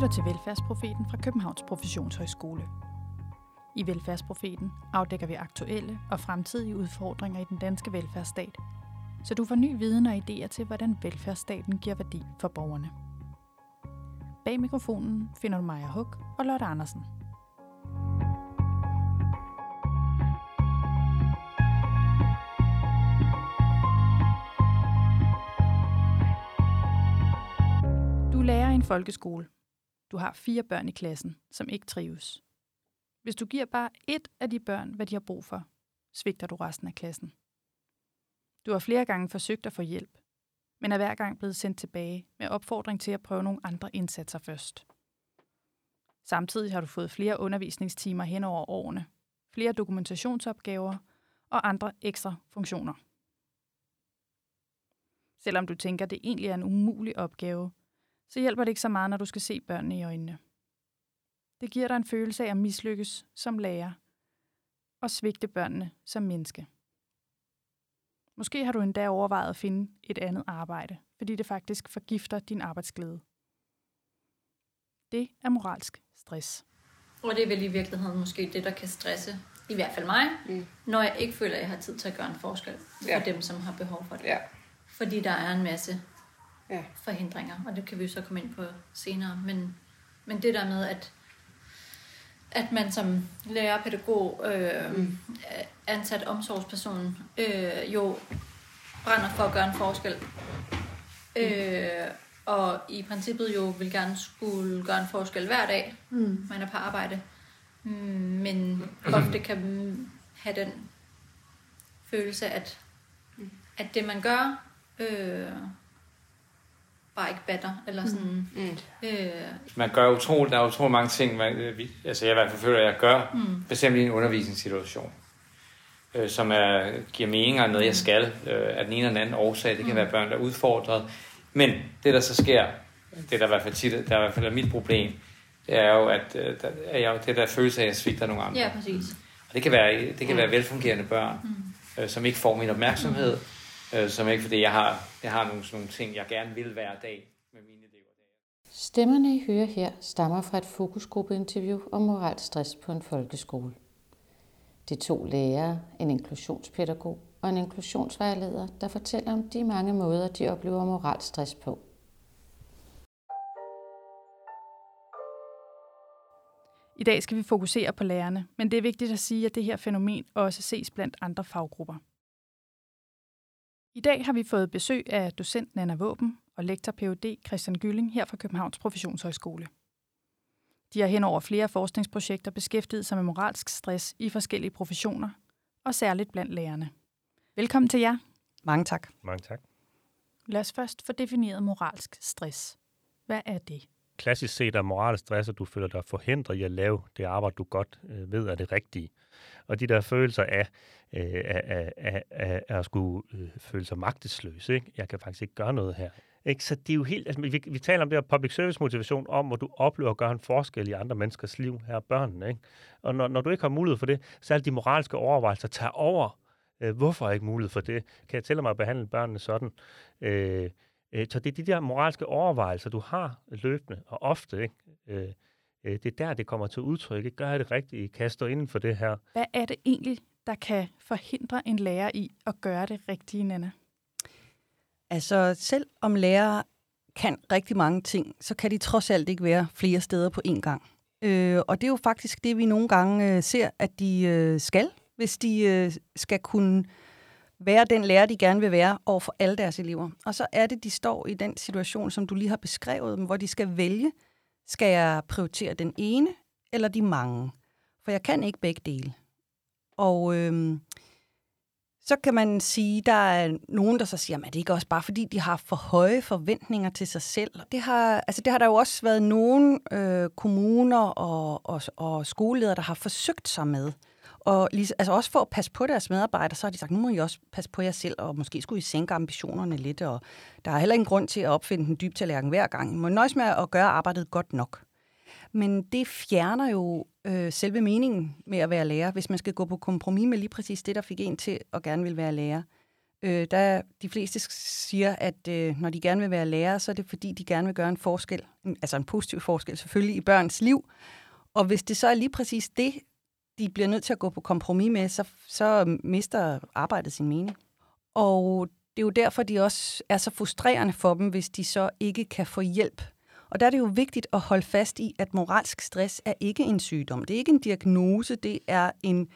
lytter til Velfærdsprofeten fra Københavns Professionshøjskole. I Velfærdsprofeten afdækker vi aktuelle og fremtidige udfordringer i den danske velfærdsstat, så du får ny viden og idéer til, hvordan velfærdsstaten giver værdi for borgerne. Bag mikrofonen finder du Maja Huk og Lotte Andersen. Du lærer i en folkeskole. Du har fire børn i klassen, som ikke trives. Hvis du giver bare ét af de børn, hvad de har brug for, svigter du resten af klassen. Du har flere gange forsøgt at få hjælp, men er hver gang blevet sendt tilbage med opfordring til at prøve nogle andre indsatser først. Samtidig har du fået flere undervisningstimer hen over årene, flere dokumentationsopgaver og andre ekstra funktioner. Selvom du tænker, det egentlig er en umulig opgave, så hjælper det ikke så meget, når du skal se børnene i øjnene. Det giver dig en følelse af at mislykkes som lærer og svigte børnene som menneske. Måske har du endda overvejet at finde et andet arbejde, fordi det faktisk forgifter din arbejdsglæde. Det er moralsk stress. Og det er vel i virkeligheden måske det, der kan stresse, i hvert fald mig, mm. når jeg ikke føler, at jeg har tid til at gøre en forskel ja. for dem, som har behov for det. Ja. Fordi der er en masse Ja. forhindringer, og det kan vi jo så komme ind på senere. Men, men det der med, at, at man som lærer, pædagog, øh, mm. ansat omsorgsperson, øh, jo brænder for at gøre en forskel. Øh, og i princippet jo vil gerne skulle gøre en forskel hver dag, Mm. man er på arbejde. Mm, men ofte kan have den følelse, at, at det man gør, øh, bare ikke batter, eller sådan, Mm. øh, Man gør utroligt, der er utrolig mange ting, man, øh, vi, altså jeg i hvert fald føler, at jeg gør, mm, bestemt i en undervisningssituation, øh, som er, giver mening og noget, jeg skal, øh, af den ene eller den anden årsag. Det kan Mm. være børn, der er udfordret. Men det, der så sker, det der i hvert fald tit, der er i hvert fald er mit problem, det er jo, at, øh, der, er jeg, jo- det der følelse af, at jeg svigter nogle andre. ja, præcis. Og det kan være, det kan være velfungerende børn, Mm. øh, som ikke får min opmærksomhed, øh, som ikke, fordi jeg har, jeg har nogle, sådan nogle ting, jeg gerne vil hver dag med mine elever. Stemmerne, I hører her, stammer fra et fokusgruppeinterview om moralsk stress på en folkeskole. De to lærere, en inklusionspædagog og en inklusionsvejleder, der fortæller om de mange måder, de oplever moralsk stress på. I dag skal vi fokusere på lærerne, men det er vigtigt at sige, at det her fænomen også ses blandt andre faggrupper. I dag har vi fået besøg af docent Nana Våben og lektor Ph.D. Christian Gylling her fra Københavns Professionshøjskole. De har hen over flere forskningsprojekter beskæftiget sig med moralsk stress i forskellige professioner, og særligt blandt lærerne. Velkommen til jer. Mange tak. Mange tak. Lad os først få defineret moralsk stress. Hvad er det? Klassisk set er moralsk stress, at du føler dig forhindret i at lave det arbejde, du godt øh, ved er det rigtige. Og de der følelser af, øh, af, af, af, af, at skulle øh, føle sig magtesløs, ikke? jeg kan faktisk ikke gøre noget her. Ikke? Så det er jo helt, altså, vi, vi taler om det her public service motivation, om hvor du oplever at gøre en forskel i andre menneskers liv, her børnene. Ikke? Og når, når du ikke har mulighed for det, så er alle de moralske overvejelser tager over. Øh, hvorfor har jeg ikke mulighed for det? Kan jeg tælle mig at behandle børnene sådan? Øh, så det er de der moralske overvejelser, du har løbende og ofte. Ikke? Øh, øh, Det er der, det kommer til udtryk. Ikke? Gør jeg det rigtigt? Kan jeg stå inden for det her? Hvad er det egentlig, der kan forhindre en lærer i at gøre det rigtige, Nana? Altså, selv om lærere kan rigtig mange ting, så kan de trods alt ikke være flere steder på én gang. Øh, og det er jo faktisk det, vi nogle gange øh, ser, at de øh, skal, hvis de øh, skal kunne være den lærer, de gerne vil være over for alle deres elever. Og så er det, de står i den situation, som du lige har beskrevet, hvor de skal vælge, skal jeg prioritere den ene eller de mange? For jeg kan ikke begge dele. Og øhm, så kan man sige, der er nogen, der så siger, at det ikke også bare fordi, de har for høje forventninger til sig selv. Det har, altså det har der jo også været nogle øh, kommuner og, og, og skoleledere, der har forsøgt sig med. Og lige, altså også for at passe på deres medarbejdere, så har de sagt, nu må I også passe på jer selv, og måske skulle I sænke ambitionerne lidt. Og der er heller ingen grund til at opfinde den dybe tallerken hver gang. I må nøjes med at gøre arbejdet godt nok. Men det fjerner jo øh, selve meningen med at være lærer, hvis man skal gå på kompromis med lige præcis det, der fik en til at gerne vil være lærer. Øh, der de fleste siger, at øh, når de gerne vil være lærer, så er det fordi, de gerne vil gøre en forskel, altså en positiv forskel selvfølgelig i børns liv. Og hvis det så er lige præcis det, de bliver nødt til at gå på kompromis med, så, så mister arbejdet sin mening. Og det er jo derfor, de også er så frustrerende for dem, hvis de så ikke kan få hjælp. Og der er det jo vigtigt at holde fast i, at moralsk stress er ikke en sygdom. Det er ikke en diagnose, det er en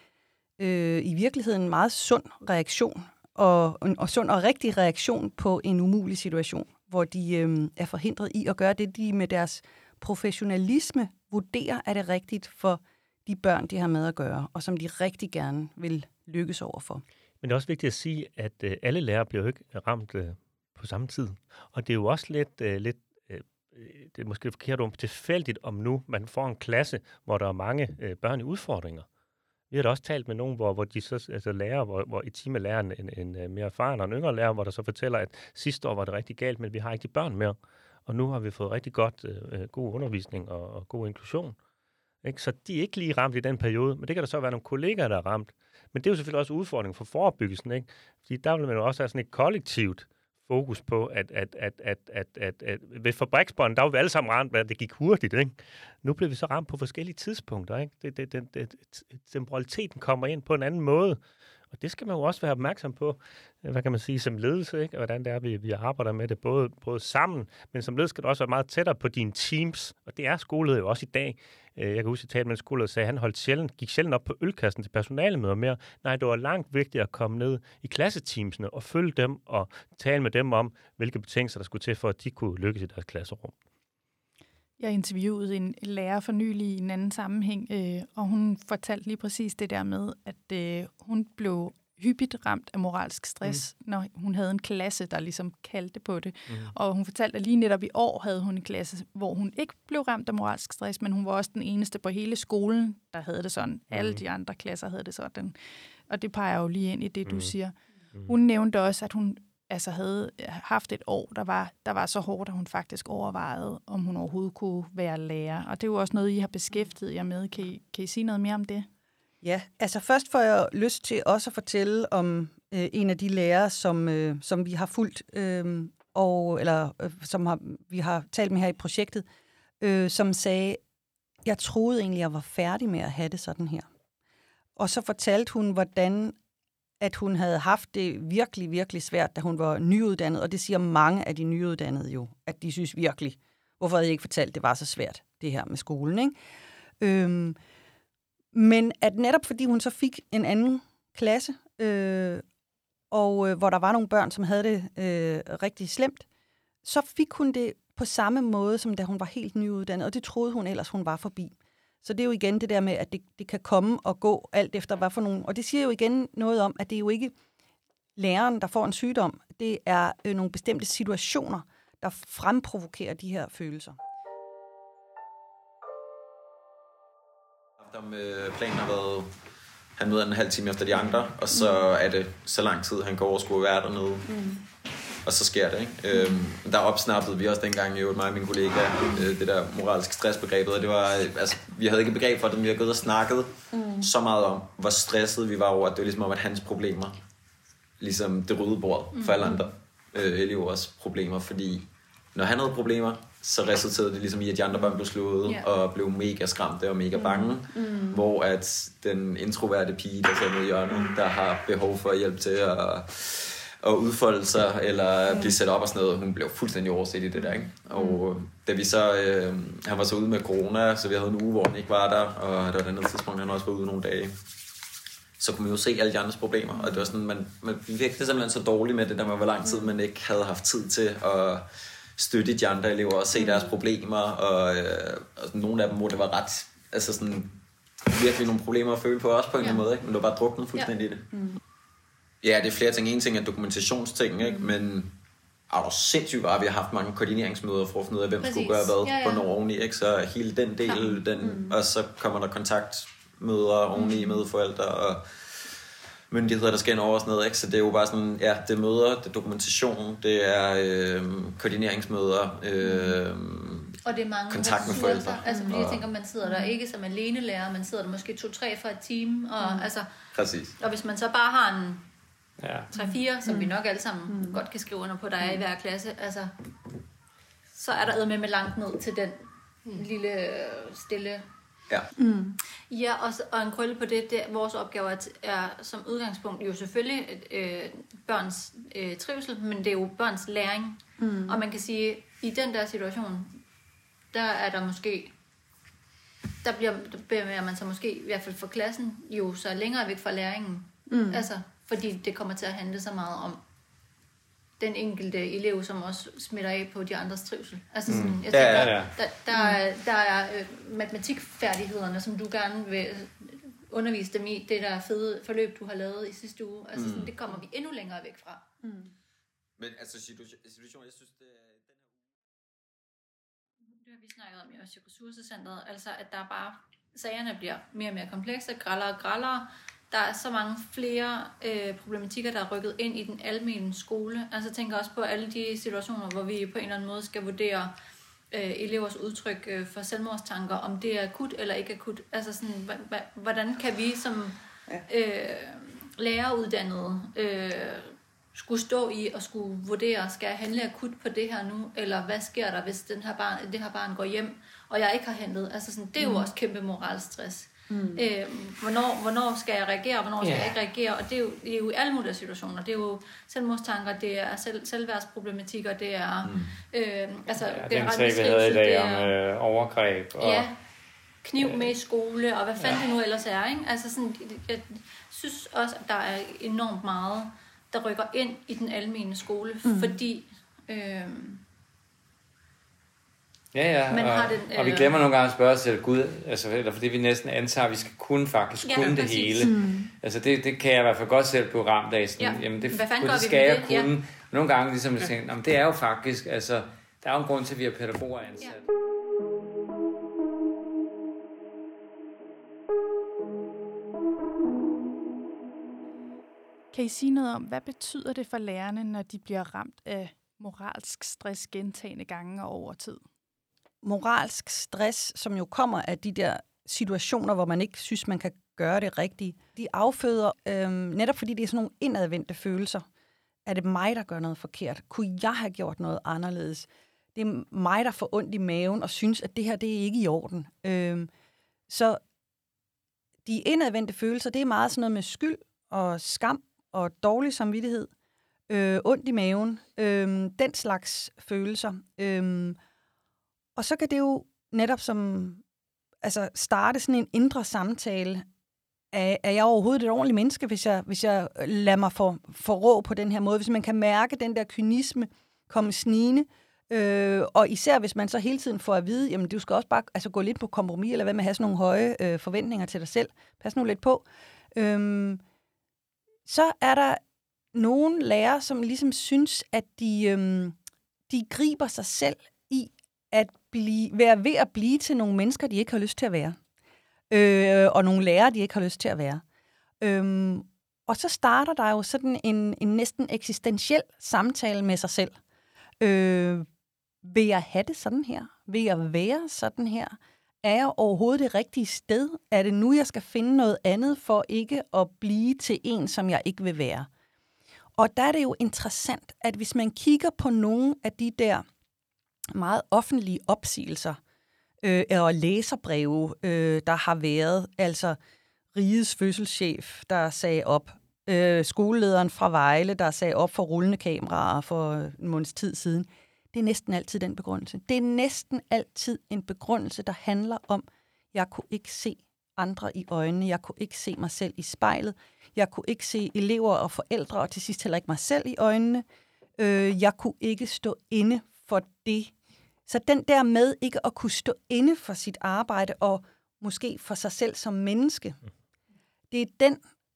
øh, i virkeligheden en meget sund reaktion, og, en, og sund og rigtig reaktion på en umulig situation, hvor de øh, er forhindret i at gøre det, de med deres professionalisme vurderer, er det rigtigt for de børn, de har med at gøre, og som de rigtig gerne vil lykkes over for. Men det er også vigtigt at sige, at øh, alle lærere bliver jo ikke øh, ramt øh, på samme tid. Og det er jo også lidt, lidt det er måske forkert om tilfældigt, om nu man får en klasse, hvor der er mange øh, børn i udfordringer. Vi har da også talt med nogen, hvor, hvor de så altså lærer, hvor, hvor i time lærer en, en, en mere erfaren og en yngre lærer, hvor der så fortæller, at sidste år var det rigtig galt, men vi har ikke de børn mere. Og nu har vi fået rigtig godt øh, øh god undervisning og, og god inklusion. Ikke? Så de er ikke lige ramt i den periode, men det kan der så være nogle kollegaer, der er ramt. Men det er jo selvfølgelig også udfordringen for forebyggelsen, ikke? Fordi der vil man jo også have sådan et kollektivt fokus på, at, at, at, at, at, at, at ved fabriksbånd, der var vi alle sammen ramt, at det gik hurtigt. Ikke? Nu bliver vi så ramt på forskellige tidspunkter. Ikke? Det, det, det, det, temporaliteten kommer ind på en anden måde. Og det skal man jo også være opmærksom på, øh, hvad kan man sige, som ledelse, ikke? Og hvordan det er, vi, vi arbejder med det, både, både sammen, men som ledelse skal du også være meget tættere på dine teams, og det er skolet jo også i dag. Øh, jeg kan huske, at jeg talte med en skole, sagde, at han holdt sjældent, gik sjældent op på ølkassen til personalemøder mere. Nej, det var langt vigtigere at komme ned i klasseteamsene og følge dem og tale med dem om, hvilke betingelser der skulle til for, at de kunne lykkes i deres klasserum. Jeg interviewede en lærer for nylig i en anden sammenhæng, øh, og hun fortalte lige præcis det der med, at øh, hun blev hyppigt ramt af moralsk stress, mm. når hun havde en klasse, der ligesom kaldte på det. Mm. Og hun fortalte, at lige netop i år havde hun en klasse, hvor hun ikke blev ramt af moralsk stress, men hun var også den eneste på hele skolen, der havde det sådan. Mm. Alle de andre klasser havde det sådan. Og det peger jo lige ind i det, du mm. siger. Mm. Hun nævnte også, at hun altså havde haft et år, der var, der var så hårdt, at hun faktisk overvejede, om hun overhovedet kunne være lærer. Og det er jo også noget, I har beskæftiget jer med. Kan I, kan I sige noget mere om det? Ja, altså først får jeg lyst til også at fortælle om øh, en af de lærere, som, øh, som vi har fulgt, øh, og, eller øh, som har, vi har talt med her i projektet, øh, som sagde, jeg troede egentlig, jeg var færdig med at have det sådan her. Og så fortalte hun, hvordan at hun havde haft det virkelig, virkelig svært, da hun var nyuddannet, og det siger mange af de nyuddannede jo, at de synes virkelig, hvorfor havde jeg ikke fortalt, at det var så svært, det her med skolen, ikke? Øhm, men at netop fordi hun så fik en anden klasse, øh, og øh, hvor der var nogle børn, som havde det øh, rigtig slemt, så fik hun det på samme måde, som da hun var helt nyuddannet, og det troede hun ellers, hun var forbi. Så det er jo igen det der med, at det, det kan komme og gå alt efter hvad for nogen. Og det siger jo igen noget om, at det er jo ikke læreren, der får en sygdom. Det er øh, nogle bestemte situationer, der fremprovokerer de her følelser. Om øh, planen har været, han møder en halv time efter de andre, og så mm. er det så lang tid, han går over skulle være dernede. Mm og så sker det. Ikke? Øhm, der opsnappede vi også dengang, jo, mig og min kollega, øh, det der moralske stressbegrebet, og det var, altså, vi havde ikke begreb for det, men vi har gået og snakket mm. så meget om, hvor stresset vi var over, at det var ligesom om, at hans problemer, ligesom det røde bord for alle mm. andre øh, elevers problemer, fordi når han havde problemer, så resulterede det ligesom i, at de andre børn blev slået yeah. og blev mega skræmte og mega bange. Mm. Mm. Hvor at den introverte pige, der sidder nede i hjørnet, der har behov for hjælp til at at udfolde sig, eller blive sat op og sådan noget. Hun blev fuldstændig overset i det der, ikke? Og mm. da vi så, øh, han var så ude med corona, så vi havde en uge, hvor han ikke var der, og det var et andet tidspunkt, han også var ude nogle dage. Så kunne man jo se alle de andres problemer, og det var sådan, man, man virkede simpelthen så dårligt med det der med, hvor lang tid man ikke havde haft tid til at støtte de andre elever og se mm. deres problemer, og, øh, og nogle af dem, hvor det var ret, altså sådan, virkelig nogle problemer at føle på os på en ja. måde, ikke? men det var bare druknet fuldstændig ja. i det. Mm. Ja, det er flere ting. En ting er dokumentationsting, ikke? Mm. men er du sindssygt bare, vi har haft mange koordineringsmøder for at finde ud af, hvem Præcis. skulle gøre hvad, ja, ja. hvornår oveni, ikke? så hele den del, ja. den, mm. og så kommer der kontaktmøder oveni mm. med forældre, og myndigheder, der skal ind over og sådan noget, ikke? så det er jo bare sådan, ja, det er møder, det er dokumentation, det er øh, koordineringsmøder, øh, og det er mange kontakt med forældre. Altså, fordi jeg tænker, man sidder der ikke som alene lærer, man sidder der måske to-tre fra et team. Og, mm. altså, Præcis. Og hvis man så bare har en Ja. 3-4, som mm. vi nok alle sammen mm. godt kan skrive under på, der er i hver klasse, altså, så er der med med langt ned til den mm. lille stille Ja. Mm. Ja, og, og en krølle på det, det vores opgave er, er som udgangspunkt jo selvfølgelig øh, børns øh, trivsel, men det er jo børns læring. Mm. Og man kan sige, i den der situation, der er der måske, der bliver, der bevæger man sig måske, i hvert fald for klassen, jo så længere væk fra læringen. Mm. Altså, fordi det kommer til at handle så meget om den enkelte elev, som også smitter af på de andres trivsel. Altså sådan, mm. jeg tænker, ja, ja, ja. Der, der, er, der er øh, matematikfærdighederne, som du gerne vil undervise dem i, det der fede forløb, du har lavet i sidste uge. Altså sådan, mm. det kommer vi endnu længere væk fra. Mm. Men altså situation, jeg synes, det er den her Det har vi snakket om i også ressourcecentret, altså at der bare, sagerne bliver mere og mere komplekse, grællere og grællere, der er så mange flere øh, problematikker, der er rykket ind i den almindelige skole. Altså jeg tænker også på alle de situationer, hvor vi på en eller anden måde skal vurdere øh, elevers udtryk øh, for selvmordstanker, om det er akut eller ikke akut. Altså sådan, hvordan kan vi som øh, læreruddannede øh, skulle stå i og skulle vurdere, skal jeg handle akut på det her nu, eller hvad sker der, hvis den her barn, det her barn går hjem, og jeg ikke har handlet. Altså sådan, det er jo mm. også kæmpe moralstress. Mm. Øh, hvornår, hvornår skal jeg reagere, og hvornår skal yeah. jeg ikke reagere? Og det er, jo, det er jo i alle mulige situationer. Det er jo selvmordstanker, det er selv, selvværdsproblematikker, det er... Mm. Øh, altså, ja, det er den sag, vi havde i dag om øh, overgreb. Og, ja, kniv med i skole, og hvad fanden ja. det nu ellers er. Ikke? Altså sådan, jeg synes også, at der er enormt meget, der rykker ind i den almene skole, mm. fordi... Øh, Ja, ja, Man og, har den, øh... og vi øh, glemmer nogle gange at spørge os selv, Gud, altså, eller fordi vi næsten antager, at vi skal kunne faktisk ja, kunne det hele. Mm. Altså det, det kan jeg i hvert fald godt selv blive ramt af. Sådan, ja. Jamen det, Hvad Gud, det skal jeg det? kunne. Ja. Nogle gange ligesom jeg tænker, det er jo faktisk, altså, der er jo en grund til, at vi har pædagoger ansat. Ja. Kan I sige noget om, hvad betyder det for lærerne, når de bliver ramt af moralsk stress gentagende gange og over tid? Moralsk stress, som jo kommer af de der situationer, hvor man ikke synes, man kan gøre det rigtigt, de afføder, øhm, netop fordi det er sådan nogle indadvendte følelser. Er det mig, der gør noget forkert? Kunne jeg have gjort noget anderledes? Det er mig, der får ondt i maven og synes, at det her det er ikke i orden. Øhm, så de indadvendte følelser, det er meget sådan noget med skyld og skam og dårlig samvittighed, øh, ondt i maven, øh, den slags følelser. Øh, og så kan det jo netop som altså starte sådan en indre samtale. Er, er jeg overhovedet et ordentligt menneske, hvis jeg, hvis jeg øh, lader mig for, for rå på den her måde? Hvis man kan mærke den der kynisme komme snigende, øh, og især hvis man så hele tiden får at vide, jamen du skal også bare altså, gå lidt på kompromis, eller hvad med at have sådan nogle høje øh, forventninger til dig selv. Pas nu lidt på. Øhm, så er der nogle lærere, som ligesom synes, at de, øhm, de griber sig selv i at blive, være ved at blive til nogle mennesker, de ikke har lyst til at være. Øh, og nogle lærere, de ikke har lyst til at være. Øhm, og så starter der jo sådan en, en næsten eksistentiel samtale med sig selv. Øh, vil jeg have det sådan her? Vil jeg være sådan her? Er jeg overhovedet det rigtige sted? Er det nu, jeg skal finde noget andet for ikke at blive til en, som jeg ikke vil være? Og der er det jo interessant, at hvis man kigger på nogle af de der meget offentlige opsigelser øh, og læserbreve, øh, der har været. Altså rigets fødselschef, der sagde op. Øh, skolelederen fra Vejle, der sagde op for rullende kameraer for en måneds tid siden. Det er næsten altid den begrundelse. Det er næsten altid en begrundelse, der handler om, jeg kunne ikke se andre i øjnene. Jeg kunne ikke se mig selv i spejlet. Jeg kunne ikke se elever og forældre, og til sidst heller ikke mig selv i øjnene. Øh, jeg kunne ikke stå inde for det. Så den der med ikke at kunne stå inde for sit arbejde og måske for sig selv som menneske, det er den,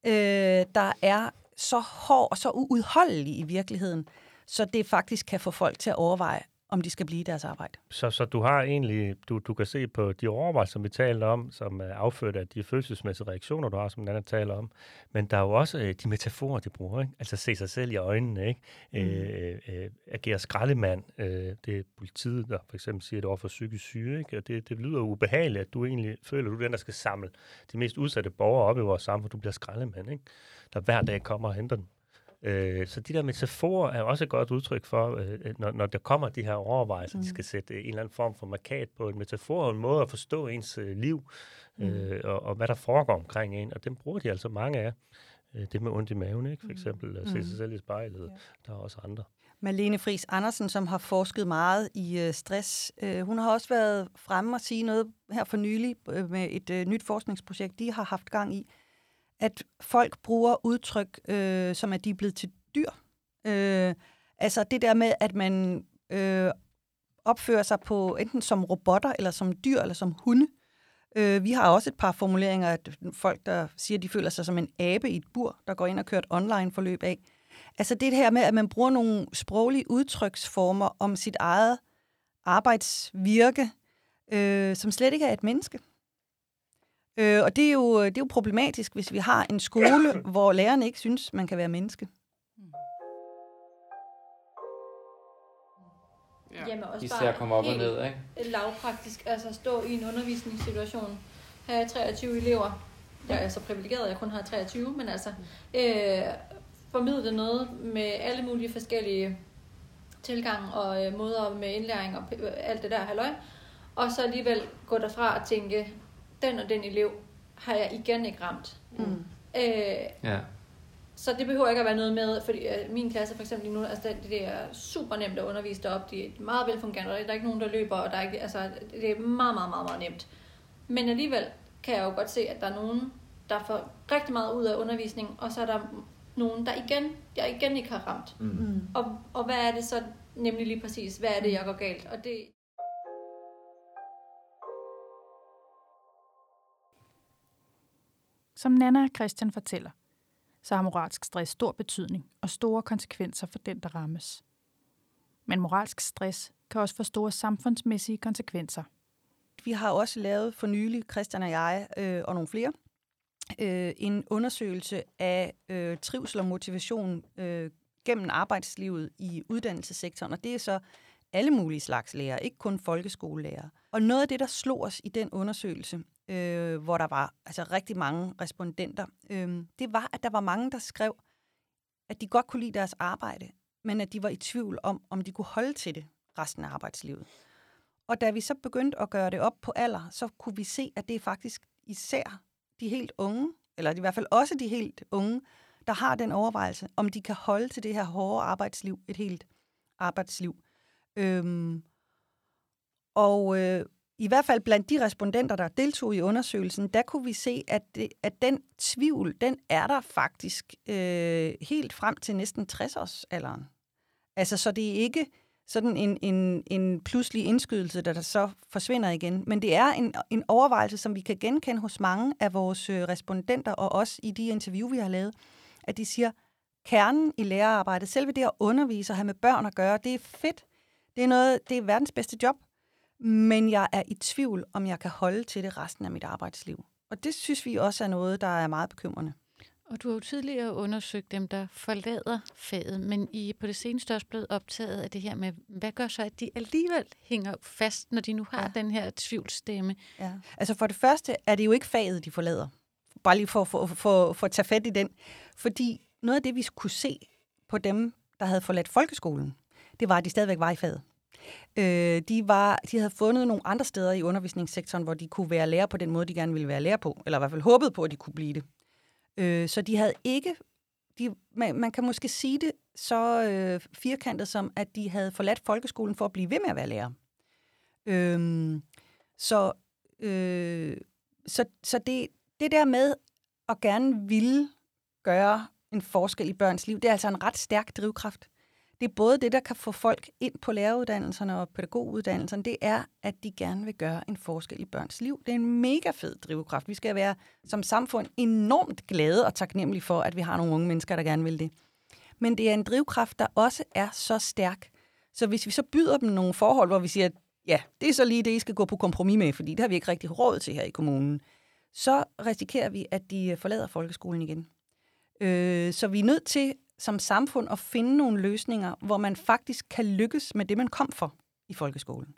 øh, der er så hård og så uudholdelig i virkeligheden, så det faktisk kan få folk til at overveje, om de skal blive i deres arbejde. Så, så du har egentlig, du, du kan se på de overvejelser, som vi taler om, som er affødt af de følelsesmæssige reaktioner, du har, som den anden taler om. Men der er jo også øh, de metaforer, de bruger. Ikke? Altså se sig selv i øjnene. Ikke? Mm. Øh, øh, agere skraldemand. Øh, det er politiet, der for eksempel siger det over for psykisk syge. Ikke? Og det, det lyder ubehageligt, at du egentlig føler, at du er den, der skal samle de mest udsatte borgere op i vores samfund. Du bliver skraldemand, ikke? der hver dag kommer og henter dem. Øh, så de der metaforer er også et godt udtryk for, øh, når, når der kommer de her overvejelser, mm. de skal sætte en eller anden form for markat på en metafor og en måde at forstå ens øh, liv, mm. øh, og, og hvad der foregår omkring en, og dem bruger de altså mange af. Øh, det med ondt i maven, ikke? for mm. eksempel, at se sig mm. selv i spejlet. Ja. Der er også andre. Malene Friis Andersen, som har forsket meget i øh, stress, øh, hun har også været fremme og sige noget her for nylig øh, med et øh, nyt forskningsprojekt, de har haft gang i, at folk bruger udtryk, øh, som at de er blevet til dyr. Øh, altså det der med, at man øh, opfører sig på enten som robotter, eller som dyr, eller som hunde. Øh, vi har også et par formuleringer, at folk, der siger, at de føler sig som en abe i et bur, der går ind og kører et online-forløb af. Altså det her med, at man bruger nogle sproglige udtryksformer om sit eget arbejdsvirke, øh, som slet ikke er et menneske. Øh, og det er, jo, det er jo problematisk, hvis vi har en skole, hvor lærerne ikke synes, man kan være menneske. Ja. Jamen også Især bare komme op og ned, ikke? lavpraktisk, altså stå i en undervisningssituation, have 23 elever, jeg er så privilegeret, at jeg kun har 23, men altså øh, formidle noget med alle mulige forskellige tilgang og øh, måder med indlæring og øh, alt det der halløj, og så alligevel gå derfra og tænke, den og den elev har jeg igen ikke ramt. Mm. Øh, ja. Så det behøver ikke at være noget med, fordi øh, min klasse for eksempel nu, altså det, det er super nemt at undervise derop, de er meget velfungerende, der er ikke nogen, der løber, og der er ikke, altså, det er meget, meget, meget, meget nemt. Men alligevel kan jeg jo godt se, at der er nogen, der får rigtig meget ud af undervisning, og så er der nogen, der igen, jeg igen ikke har ramt. Mm. mm. Og, og hvad er det så nemlig lige præcis? Hvad er det, jeg går galt? Og det, Som Nana og Christian fortæller, så har moralsk stress stor betydning og store konsekvenser for den, der rammes. Men moralsk stress kan også få store samfundsmæssige konsekvenser. Vi har også lavet for nylig, Christian og jeg øh, og nogle flere, øh, en undersøgelse af øh, trivsel og motivation øh, gennem arbejdslivet i uddannelsessektoren, og det er så alle mulige slags lærere, ikke kun folkeskolelærer. Og noget af det, der slog os i den undersøgelse, øh, hvor der var altså rigtig mange respondenter, øh, det var, at der var mange, der skrev, at de godt kunne lide deres arbejde, men at de var i tvivl om, om de kunne holde til det resten af arbejdslivet. Og da vi så begyndte at gøre det op på alder, så kunne vi se, at det er faktisk især de helt unge, eller i hvert fald også de helt unge, der har den overvejelse, om de kan holde til det her hårde arbejdsliv, et helt arbejdsliv. Øhm, og øh, i hvert fald blandt de respondenter, der deltog i undersøgelsen, der kunne vi se, at, det, at den tvivl, den er der faktisk øh, helt frem til næsten 60-årsalderen. Altså, så det er ikke sådan en, en, en pludselig indskydelse, der, der så forsvinder igen. Men det er en, en overvejelse, som vi kan genkende hos mange af vores øh, respondenter, og også i de interview, vi har lavet, at de siger, kernen i lærerarbejdet, selve det at undervise og have med børn at gøre, det er fedt. Det er, noget, det er verdens bedste job, men jeg er i tvivl, om jeg kan holde til det resten af mit arbejdsliv. Og det synes vi også er noget, der er meget bekymrende. Og du har jo tidligere undersøgt dem, der forlader faget, men I på det seneste også blevet optaget af det her med, hvad gør så, at de alligevel hænger fast, når de nu har ja. den her tvivlsstemme? Ja. Altså for det første er det jo ikke faget, de forlader. Bare lige for, for, for, for at tage fat i den. Fordi noget af det, vi kunne se på dem, der havde forladt folkeskolen, det var, at de stadigvæk var i faget. Øh, de, var, de havde fundet nogle andre steder i undervisningssektoren, hvor de kunne være lærer på den måde, de gerne ville være lærer på, eller i hvert fald håbede på, at de kunne blive det. Øh, så de havde ikke... De, man, man kan måske sige det så øh, firkantet som, at de havde forladt folkeskolen for at blive ved med at være lærer. Øh, så øh, så, så det, det der med at gerne ville gøre en forskel i børns liv, det er altså en ret stærk drivkraft det er både det, der kan få folk ind på læreruddannelserne og pædagoguddannelserne, det er, at de gerne vil gøre en forskel i børns liv. Det er en mega fed drivkraft. Vi skal være som samfund enormt glade og taknemmelige for, at vi har nogle unge mennesker, der gerne vil det. Men det er en drivkraft, der også er så stærk. Så hvis vi så byder dem nogle forhold, hvor vi siger, at ja, det er så lige det, I skal gå på kompromis med, fordi det har vi ikke rigtig råd til her i kommunen, så risikerer vi, at de forlader folkeskolen igen. Øh, så vi er nødt til som samfund at finde nogle løsninger, hvor man faktisk kan lykkes med det, man kom for i folkeskolen.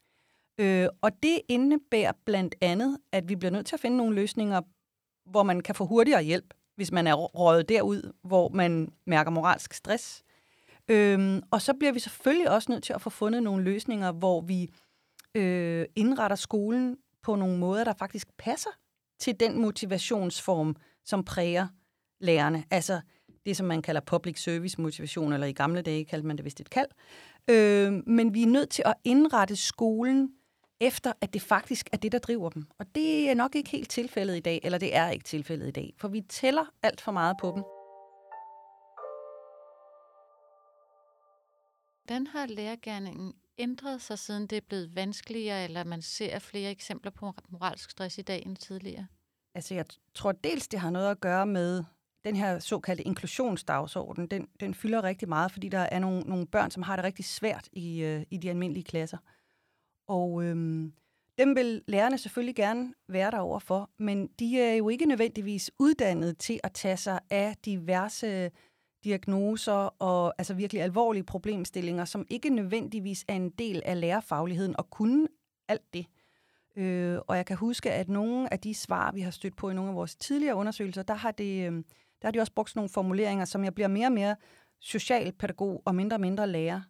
Øh, og det indebærer blandt andet, at vi bliver nødt til at finde nogle løsninger, hvor man kan få hurtigere hjælp hvis man er røget derud, hvor man mærker moralsk stress. Øhm, og så bliver vi selvfølgelig også nødt til at få fundet nogle løsninger, hvor vi øh, indretter skolen på nogle måder, der faktisk passer til den motivationsform, som præger lærerne. Altså det, som man kalder public service motivation, eller i gamle dage kaldte man det vist et kald. Øh, men vi er nødt til at indrette skolen efter, at det faktisk er det, der driver dem. Og det er nok ikke helt tilfældet i dag, eller det er ikke tilfældet i dag, for vi tæller alt for meget på dem. Hvordan har lærergærningen ændret sig, siden det er blevet vanskeligere, eller man ser flere eksempler på moralsk stress i dag end tidligere? Altså, jeg tror dels, det har noget at gøre med den her såkaldte inklusionsdagsorden. Den, den fylder rigtig meget, fordi der er nogle, nogle børn, som har det rigtig svært i, øh, i de almindelige klasser. Og øhm, dem vil lærerne selvfølgelig gerne være derover for, men de er jo ikke nødvendigvis uddannet til at tage sig af diverse diagnoser og altså virkelig alvorlige problemstillinger, som ikke nødvendigvis er en del af lærerfagligheden og kunne alt det. Øh, og jeg kan huske, at nogle af de svar, vi har stødt på i nogle af vores tidligere undersøgelser, der har, det, øh, der har de også brugt nogle formuleringer, som jeg bliver mere og mere socialpædagog og mindre og mindre lærer.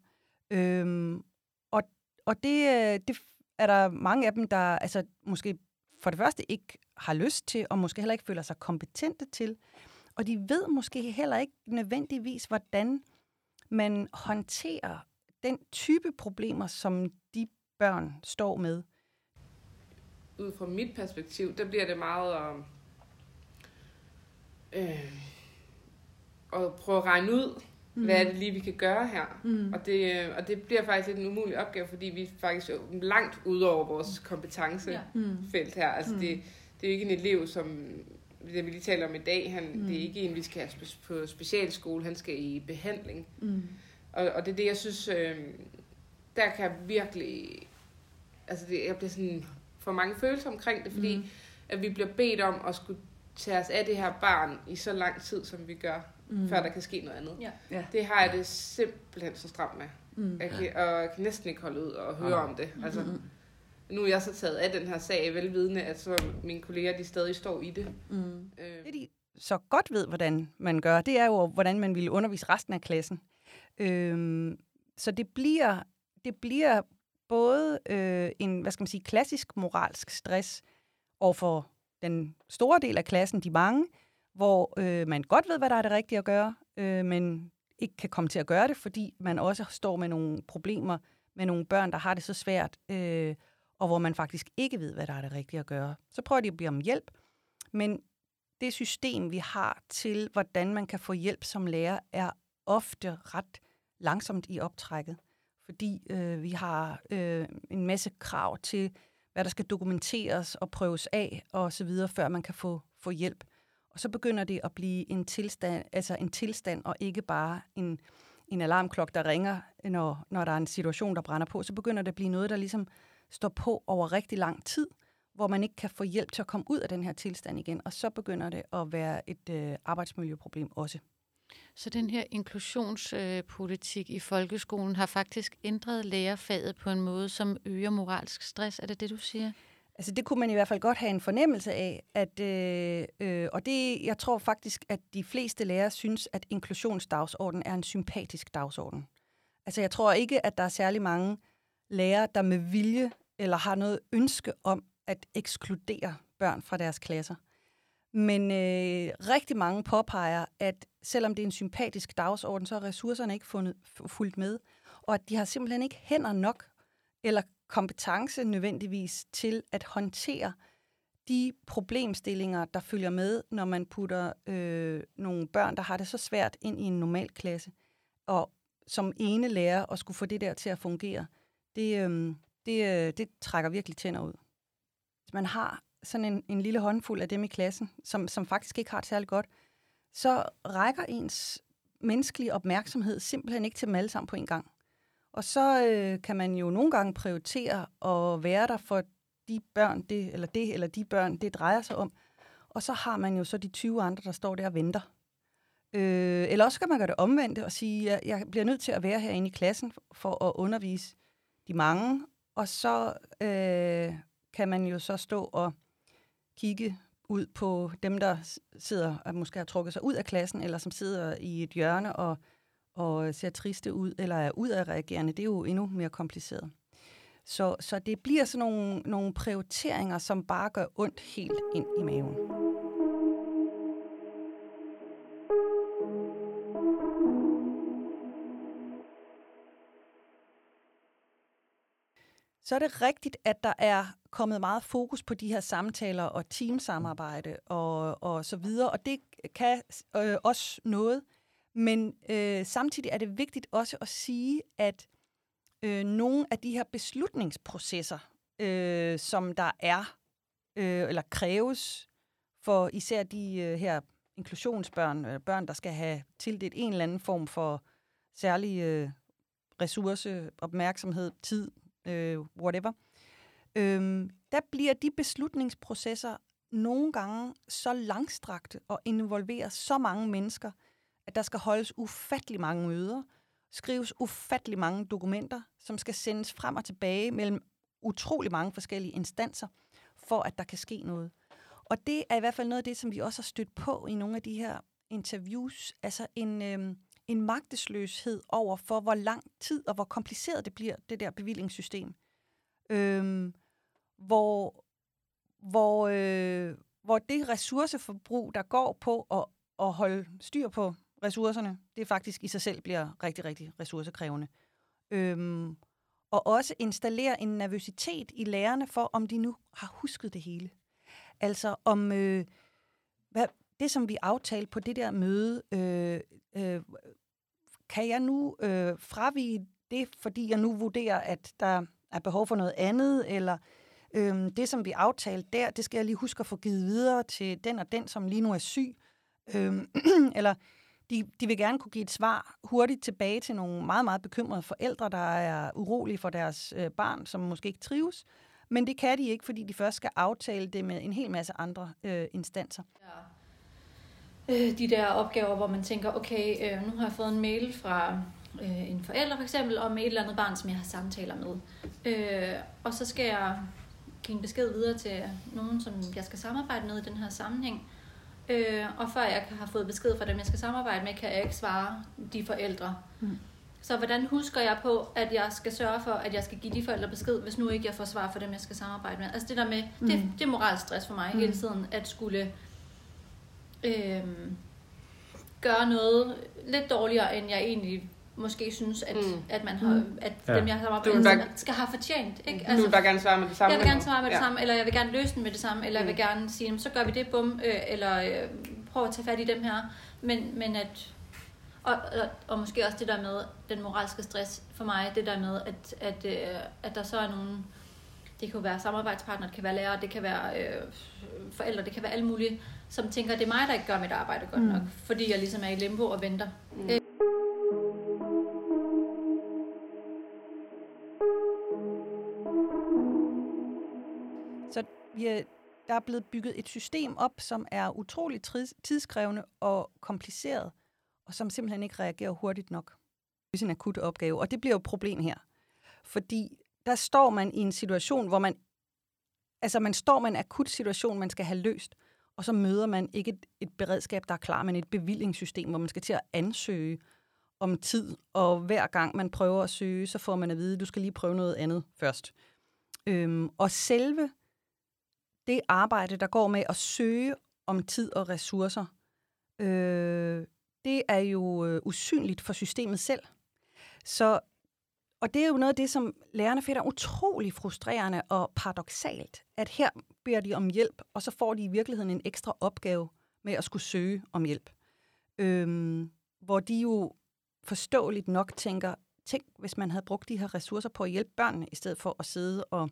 Øhm, og og det, øh, det er der mange af dem, der altså, måske for det første ikke har lyst til, og måske heller ikke føler sig kompetente til. Og de ved måske heller ikke nødvendigvis, hvordan man håndterer den type problemer, som de børn står med. Ud fra mit perspektiv, der bliver det meget om øh, at prøve at regne ud, mm. hvad er det lige, vi kan gøre her? Mm. Og, det, og det bliver faktisk en umulig opgave, fordi vi er faktisk langt ud over vores kompetencefelt her. Altså mm. det, det er jo ikke en elev, som det vi lige taler om i dag, han, mm. det er ikke en, vi skal have på specialskole, han skal i behandling. Mm. Og, og det er det, jeg synes, øh, der kan virkelig, altså det, jeg bliver sådan for mange følelser omkring det, fordi mm. at vi bliver bedt om at skulle tage os af det her barn i så lang tid, som vi gør mm. før der kan ske noget andet. Ja. Ja. Det har jeg det simpelthen så stramt med. Mm. Jeg kan, og jeg kan næsten ikke holde ud og høre ja. om det. Altså, mm. Nu er jeg så taget af den her sag, velvidende, at så mine kolleger de stadig står i det. Mm. Øh. Det de så godt ved, hvordan man gør, det er jo, hvordan man vil undervise resten af klassen. Øhm, så det bliver, det bliver både øh, en, hvad skal man sige, klassisk moralsk stress overfor den store del af klassen, de mange, hvor øh, man godt ved, hvad der er det rigtige at gøre, øh, men ikke kan komme til at gøre det, fordi man også står med nogle problemer med nogle børn, der har det så svært, øh, og hvor man faktisk ikke ved, hvad der er det rigtige at gøre. Så prøver de at blive om hjælp, men det system, vi har til, hvordan man kan få hjælp som lærer, er ofte ret langsomt i optrækket, fordi øh, vi har øh, en masse krav til, hvad der skal dokumenteres og prøves af og så videre, før man kan få, få hjælp. Og så begynder det at blive en tilstand, altså en tilstand og ikke bare en, en alarmklok, der ringer, når, når der er en situation, der brænder på. Så begynder det at blive noget, der ligesom står på over rigtig lang tid, hvor man ikke kan få hjælp til at komme ud af den her tilstand igen. Og så begynder det at være et øh, arbejdsmiljøproblem også. Så den her inklusionspolitik øh, i folkeskolen har faktisk ændret lærerfaget på en måde, som øger moralsk stress. Er det det, du siger? Altså det kunne man i hvert fald godt have en fornemmelse af, at, øh, øh, og det, jeg tror faktisk, at de fleste lærere synes, at inklusionsdagsordenen er en sympatisk dagsorden. Altså jeg tror ikke, at der er særlig mange lærere, der med vilje eller har noget ønske om at ekskludere børn fra deres klasser. Men øh, rigtig mange påpeger, at selvom det er en sympatisk dagsorden, så er ressourcerne ikke fundet, fuldt med, og at de har simpelthen ikke hænder nok eller kompetence nødvendigvis til at håndtere de problemstillinger, der følger med, når man putter øh, nogle børn, der har det så svært, ind i en normal klasse. Og som ene lærer at skulle få det der til at fungere, det, øh, det, øh, det trækker virkelig tænder ud. Hvis man har sådan en, en lille håndfuld af dem i klassen, som, som faktisk ikke har det særlig godt, så rækker ens menneskelige opmærksomhed simpelthen ikke til dem alle sammen på en gang. Og så øh, kan man jo nogle gange prioritere at være der for de børn, det, eller det eller de børn, det drejer sig om. Og så har man jo så de 20 andre, der står der og venter. Øh, eller også kan man gøre det omvendte og sige, at jeg bliver nødt til at være herinde i klassen for at undervise de mange. Og så øh, kan man jo så stå og kigge ud på dem, der sidder og måske har trukket sig ud af klassen, eller som sidder i et hjørne og, og ser triste ud, eller er udadreagerende. Det er jo endnu mere kompliceret. Så, så det bliver sådan nogle, nogle prioriteringer, som bare gør ondt helt ind i maven. Så er det rigtigt, at der er kommet meget fokus på de her samtaler og teamsamarbejde og, og så videre, og det kan øh, også noget. Men øh, samtidig er det vigtigt også at sige, at øh, nogle af de her beslutningsprocesser, øh, som der er, øh, eller kræves for især de øh, her inklusionsbørn, øh, børn, der skal have tildelt en eller anden form for særlig øh, ressource, opmærksomhed, tid, øh, whatever, øh, der bliver de beslutningsprocesser nogle gange så langstrakte og involverer så mange mennesker, at der skal holdes ufattelig mange møder, skrives ufattelig mange dokumenter, som skal sendes frem og tilbage mellem utrolig mange forskellige instanser, for at der kan ske noget. Og det er i hvert fald noget af det, som vi også har stødt på i nogle af de her interviews. Altså en, øh, en magtesløshed over for, hvor lang tid og hvor kompliceret det bliver, det der bevillingssystem. Øhm, hvor, hvor, øh, hvor det ressourceforbrug, der går på at, at holde styr på ressourcerne, det faktisk i sig selv bliver rigtig, rigtig ressourcekrævende. Øhm, og også installere en nervøsitet i lærerne for, om de nu har husket det hele. Altså om øh, hvad, det, som vi aftalte på det der møde, øh, øh, kan jeg nu øh, fravige det, fordi jeg nu vurderer, at der er behov for noget andet, eller øh, det, som vi aftalte der, det skal jeg lige huske at få givet videre til den og den, som lige nu er syg. Øh, eller de, de vil gerne kunne give et svar hurtigt tilbage til nogle meget, meget bekymrede forældre, der er urolige for deres øh, barn, som måske ikke trives. Men det kan de ikke, fordi de først skal aftale det med en hel masse andre øh, instanser. Ja. Øh, de der opgaver, hvor man tænker, okay, øh, nu har jeg fået en mail fra øh, en forælder for eksempel, om et eller andet barn, som jeg har samtaler med. Øh, og så skal jeg give en besked videre til nogen, som jeg skal samarbejde med i den her sammenhæng. Øh, og før jeg har fået besked fra dem, jeg skal samarbejde med, kan jeg ikke svare de forældre. Mm. Så hvordan husker jeg på, at jeg skal sørge for, at jeg skal give de forældre besked, hvis nu ikke jeg får svar for dem, jeg skal samarbejde med? Altså det der med, mm. det, det er moralsk stress for mig mm. hele tiden, at skulle øh, gøre noget lidt dårligere, end jeg egentlig måske synes, at, mm. at man har, mm. at ja. dem, jeg har samarbejdet med, skal have fortjent. Ikke? Altså, du vil bare gerne svare med det samme. Jeg vil gerne svare med det ja. samme, eller jeg vil gerne løse den med det samme, eller mm. jeg vil mm. gerne sige, så gør vi det, bum, øh, eller øh, prøv at tage fat i dem her. Men, men at, og, og, og måske også det der med den moralske stress for mig, det der med, at, at, øh, at der så er nogen, det kan være samarbejdspartner, det kan være lærere, det kan være øh, forældre, det kan være alle mulige, som tænker, at det er mig, der ikke gør mit arbejde godt mm. nok, fordi jeg ligesom er i limbo og venter. Mm. Øh, vi er, der er blevet bygget et system op, som er utroligt tidskrævende og kompliceret, og som simpelthen ikke reagerer hurtigt nok. Det er en akut opgave, og det bliver jo et problem her. Fordi der står man i en situation, hvor man, altså man står med en akut situation, man skal have løst, og så møder man ikke et, et beredskab, der er klar, men et bevillingssystem, hvor man skal til at ansøge om tid, og hver gang man prøver at søge, så får man at vide, at du skal lige prøve noget andet først. Øhm, og selve det arbejde, der går med at søge om tid og ressourcer, øh, det er jo øh, usynligt for systemet selv. Så, og det er jo noget af det, som lærerne finder utrolig frustrerende og paradoxalt, at her beder de om hjælp, og så får de i virkeligheden en ekstra opgave med at skulle søge om hjælp. Øh, hvor de jo forståeligt nok tænker, tænk, hvis man havde brugt de her ressourcer på at hjælpe børnene, i stedet for at sidde og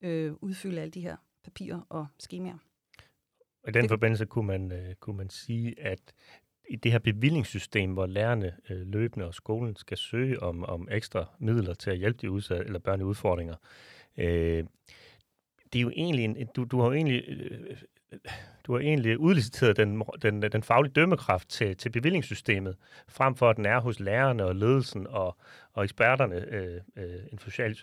øh, udfylde alle de her papirer og skemaer. I den det... forbindelse kunne man, øh, kunne man sige, at i det her bevillingssystem, hvor lærerne øh, løbende og skolen skal søge om, om ekstra midler til at hjælpe de udsatte eller børn i udfordringer, øh, det er jo egentlig en, du, du har jo egentlig øh, du har egentlig udliciteret den, den, den faglige dømmekraft til, til bevillingssystemet, frem for at den er hos lærerne og ledelsen og, og eksperterne øh, øh, en social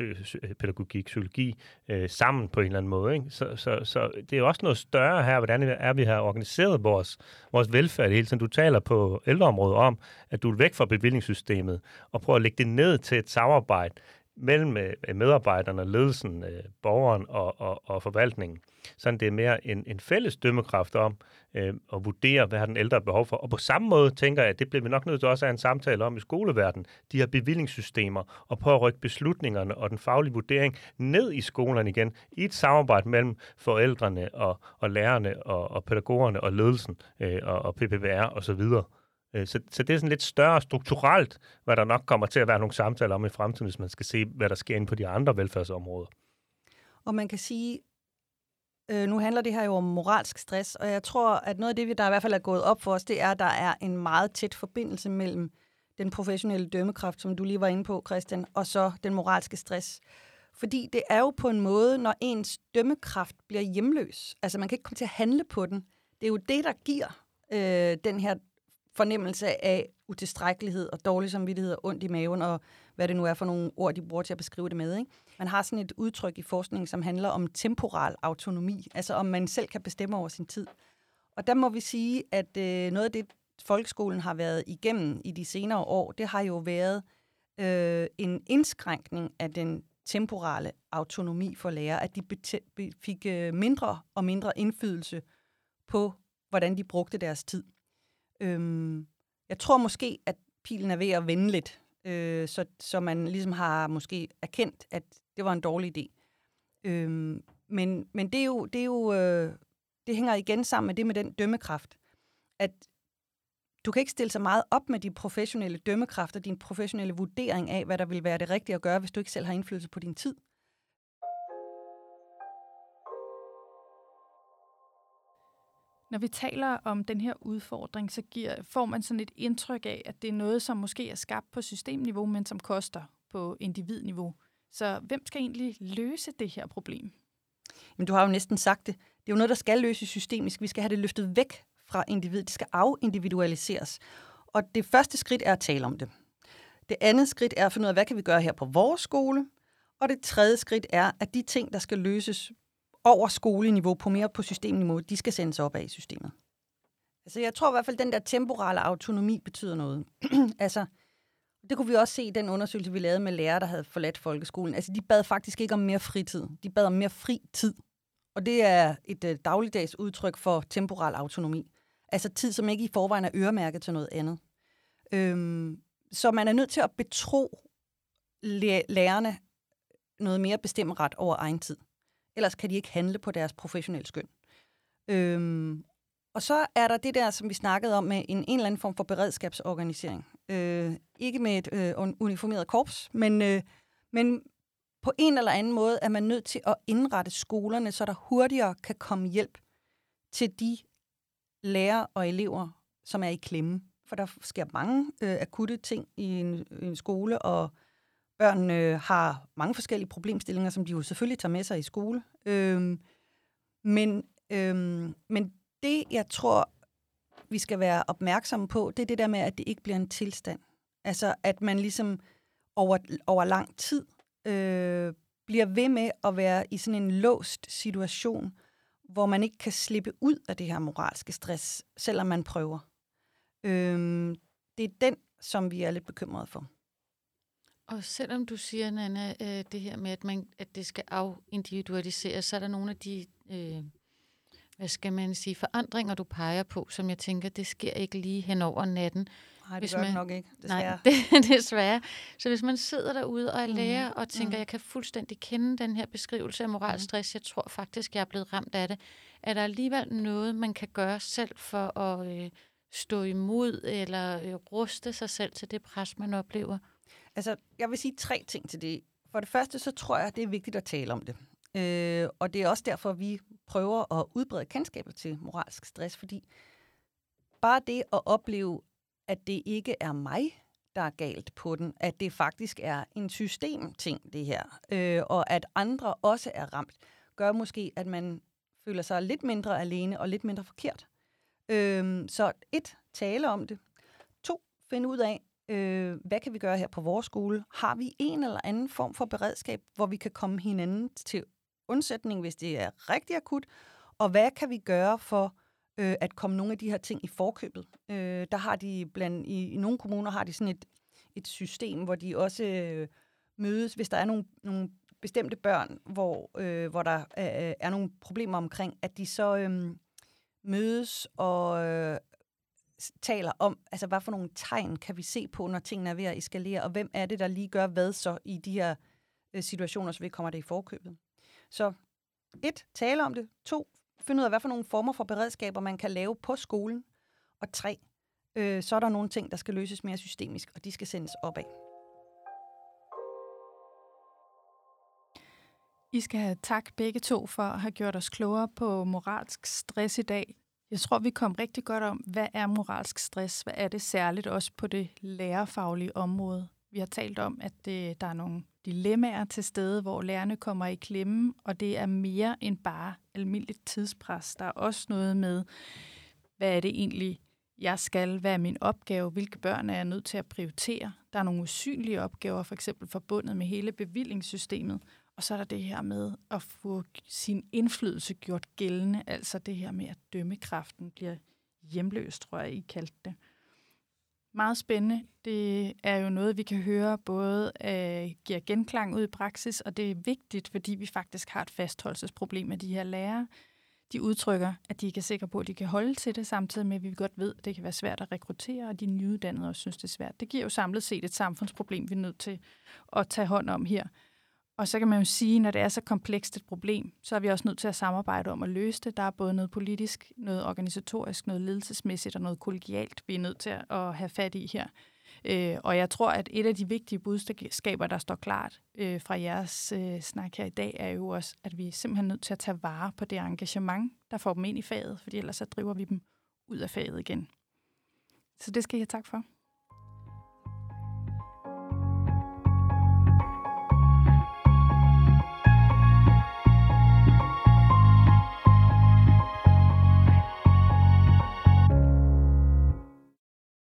pædagogik, psykologi, øh, sammen på en eller anden måde. Ikke? Så, så, så det er også noget større her, hvordan er vi har organiseret vores, vores velfærd hele tiden. Du taler på ældreområdet om, at du er væk fra bevillingssystemet og prøver at lægge det ned til et samarbejde mellem øh, øh, medarbejderne, ledelsen, øh, borgeren og, og, og forvaltningen. Sådan det er mere en, en fælles dømmekraft om øh, at vurdere, hvad har den ældre behov for. Og på samme måde tænker jeg, at det bliver vi nok nødt til også at have en samtale om i skoleverdenen. De her bevillingssystemer og på at rykke beslutningerne og den faglige vurdering ned i skolerne igen i et samarbejde mellem forældrene og, og lærerne og, og pædagogerne og ledelsen øh, og, og PPVR osv. Og Øh, så så det er sådan lidt større strukturelt, hvad der nok kommer til at være nogle samtaler om i fremtiden, hvis man skal se, hvad der sker inde på de andre velfærdsområder. Og man kan sige, øh, nu handler det her jo om moralsk stress, og jeg tror, at noget af det, der i hvert fald er gået op for os, det er, at der er en meget tæt forbindelse mellem den professionelle dømmekraft, som du lige var inde på, Christian, og så den moralske stress. Fordi det er jo på en måde, når ens dømmekraft bliver hjemløs. Altså man kan ikke komme til at handle på den. Det er jo det, der giver øh, den her fornemmelse af utilstrækkelighed og dårlig samvittighed og ondt i maven, og hvad det nu er for nogle ord, de bruger til at beskrive det med. Ikke? Man har sådan et udtryk i forskningen, som handler om temporal autonomi, altså om man selv kan bestemme over sin tid. Og der må vi sige, at øh, noget af det, folkeskolen har været igennem i de senere år, det har jo været øh, en indskrænkning af den temporale autonomi for lærere, at de fik øh, mindre og mindre indflydelse på, hvordan de brugte deres tid. Øhm, jeg tror måske, at pilen er ved at vende lidt, øh, så, så man ligesom har måske erkendt, at det var en dårlig idé. Øhm, men, men det er jo, det, er jo øh, det hænger igen sammen med det med den dømmekraft, at du kan ikke stille så meget op med din professionelle dømmekraft og din professionelle vurdering af, hvad der vil være det rigtige at gøre, hvis du ikke selv har indflydelse på din tid. Når vi taler om den her udfordring, så giver, får man sådan et indtryk af, at det er noget, som måske er skabt på systemniveau, men som koster på individniveau. Så hvem skal egentlig løse det her problem? Men du har jo næsten sagt det. Det er jo noget, der skal løses systemisk. Vi skal have det løftet væk fra individet. Det skal afindividualiseres. Og det første skridt er at tale om det. Det andet skridt er at finde ud af, hvad kan vi gøre her på vores skole? Og det tredje skridt er, at de ting, der skal løses over skoleniveau, på mere på systemniveau, de skal sendes op af i systemet. Altså, jeg tror i hvert fald, at den der temporale autonomi betyder noget. altså, det kunne vi også se i den undersøgelse, vi lavede med lærere, der havde forladt folkeskolen. Altså, de bad faktisk ikke om mere fritid. De bad om mere fri tid. Og det er et uh, dagligdags udtryk for temporal autonomi. Altså tid, som ikke i forvejen er øremærket til noget andet. Øhm, så man er nødt til at betro lærerne noget mere bestemt ret over egen tid. Ellers kan de ikke handle på deres professionelle skøn. Øhm, og så er der det der, som vi snakkede om med en, en eller anden form for beredskabsorganisering. Øh, ikke med et øh, uniformeret korps, men, øh, men på en eller anden måde er man nødt til at indrette skolerne, så der hurtigere kan komme hjælp til de lærere og elever, som er i klemme. For der sker mange øh, akutte ting i en, en skole, og Børn øh, har mange forskellige problemstillinger, som de jo selvfølgelig tager med sig i skole. Øhm, men, øhm, men det, jeg tror, vi skal være opmærksomme på, det er det der med, at det ikke bliver en tilstand. Altså, at man ligesom over, over lang tid øh, bliver ved med at være i sådan en låst situation, hvor man ikke kan slippe ud af det her moralske stress, selvom man prøver. Øhm, det er den, som vi er lidt bekymrede for. Og selvom du siger, Nana, øh, det her med, at, man, at det skal afindividualiseres, så er der nogle af de, øh, hvad skal man sige, forandringer, du peger på, som jeg tænker, det sker ikke lige hen over natten. Nej, det hvis gør man, det nok ikke, desværre. Nej, det, desværre. Så hvis man sidder derude og er lærer mm. og tænker, mm. jeg kan fuldstændig kende den her beskrivelse af moralstress, mm. jeg tror faktisk, jeg er blevet ramt af det, er der alligevel noget, man kan gøre selv for at øh, stå imod eller øh, ruste sig selv til det pres, man oplever? Altså, jeg vil sige tre ting til det. For det første, så tror jeg, det er vigtigt at tale om det. Øh, og det er også derfor, vi prøver at udbrede kendskabet til moralsk stress, fordi bare det at opleve, at det ikke er mig, der er galt på den, at det faktisk er en systemting, det her, øh, og at andre også er ramt, gør måske, at man føler sig lidt mindre alene og lidt mindre forkert. Øh, så et, tale om det. To, finde ud af, øh, hvad kan vi gøre her på vores skole? Har vi en eller anden form for beredskab, hvor vi kan komme hinanden til undsætning, hvis det er rigtig akut? Og hvad kan vi gøre for øh, at komme nogle af de her ting i forkøbet? Øh, der har de blandt i, i nogle kommuner har de sådan et, et system, hvor de også øh, mødes, hvis der er nogle, nogle bestemte børn, hvor, øh, hvor der øh, er nogle problemer omkring, at de så øh, mødes og øh, taler om, altså hvad for nogle tegn kan vi se på, når tingene er ved at eskalere, og hvem er det, der lige gør hvad så i de her øh, situationer, så vi kommer det i forkøbet. Så et, tale om det. To, finde ud af, hvad for nogle former for beredskaber, man kan lave på skolen. Og tre, øh, så er der nogle ting, der skal løses mere systemisk, og de skal sendes opad. I skal have tak begge to for at have gjort os klogere på moralsk stress i dag. Jeg tror, vi kom rigtig godt om, hvad er moralsk stress? Hvad er det særligt også på det lærerfaglige område? Vi har talt om, at det, der er nogle dilemmaer til stede, hvor lærerne kommer i klemme, og det er mere end bare almindeligt tidspres. Der er også noget med, hvad er det egentlig, jeg skal, hvad er min opgave, hvilke børn er jeg nødt til at prioritere. Der er nogle usynlige opgaver, for eksempel forbundet med hele bevillingssystemet, og så er der det her med at få sin indflydelse gjort gældende, altså det her med, at dømmekraften bliver hjemløs, tror jeg, I kaldte det. Meget spændende. Det er jo noget, vi kan høre både øh, giver genklang ud i praksis, og det er vigtigt, fordi vi faktisk har et fastholdelsesproblem med de her lærere. De udtrykker, at de ikke er sikre på, at de kan holde til det, samtidig med, at vi godt ved, at det kan være svært at rekruttere, og de nyuddannede også synes, det er svært. Det giver jo samlet set et samfundsproblem, vi er nødt til at tage hånd om her. Og så kan man jo sige, når det er så komplekst et problem, så er vi også nødt til at samarbejde om at løse det. Der er både noget politisk, noget organisatorisk, noget ledelsesmæssigt og noget kollegialt, vi er nødt til at have fat i her. Øh, og jeg tror, at et af de vigtige budskaber, der står klart øh, fra jeres øh, snak her i dag, er jo også, at vi er simpelthen nødt til at tage vare på det engagement, der får dem ind i faget, fordi ellers så driver vi dem ud af faget igen. Så det skal jeg tak for.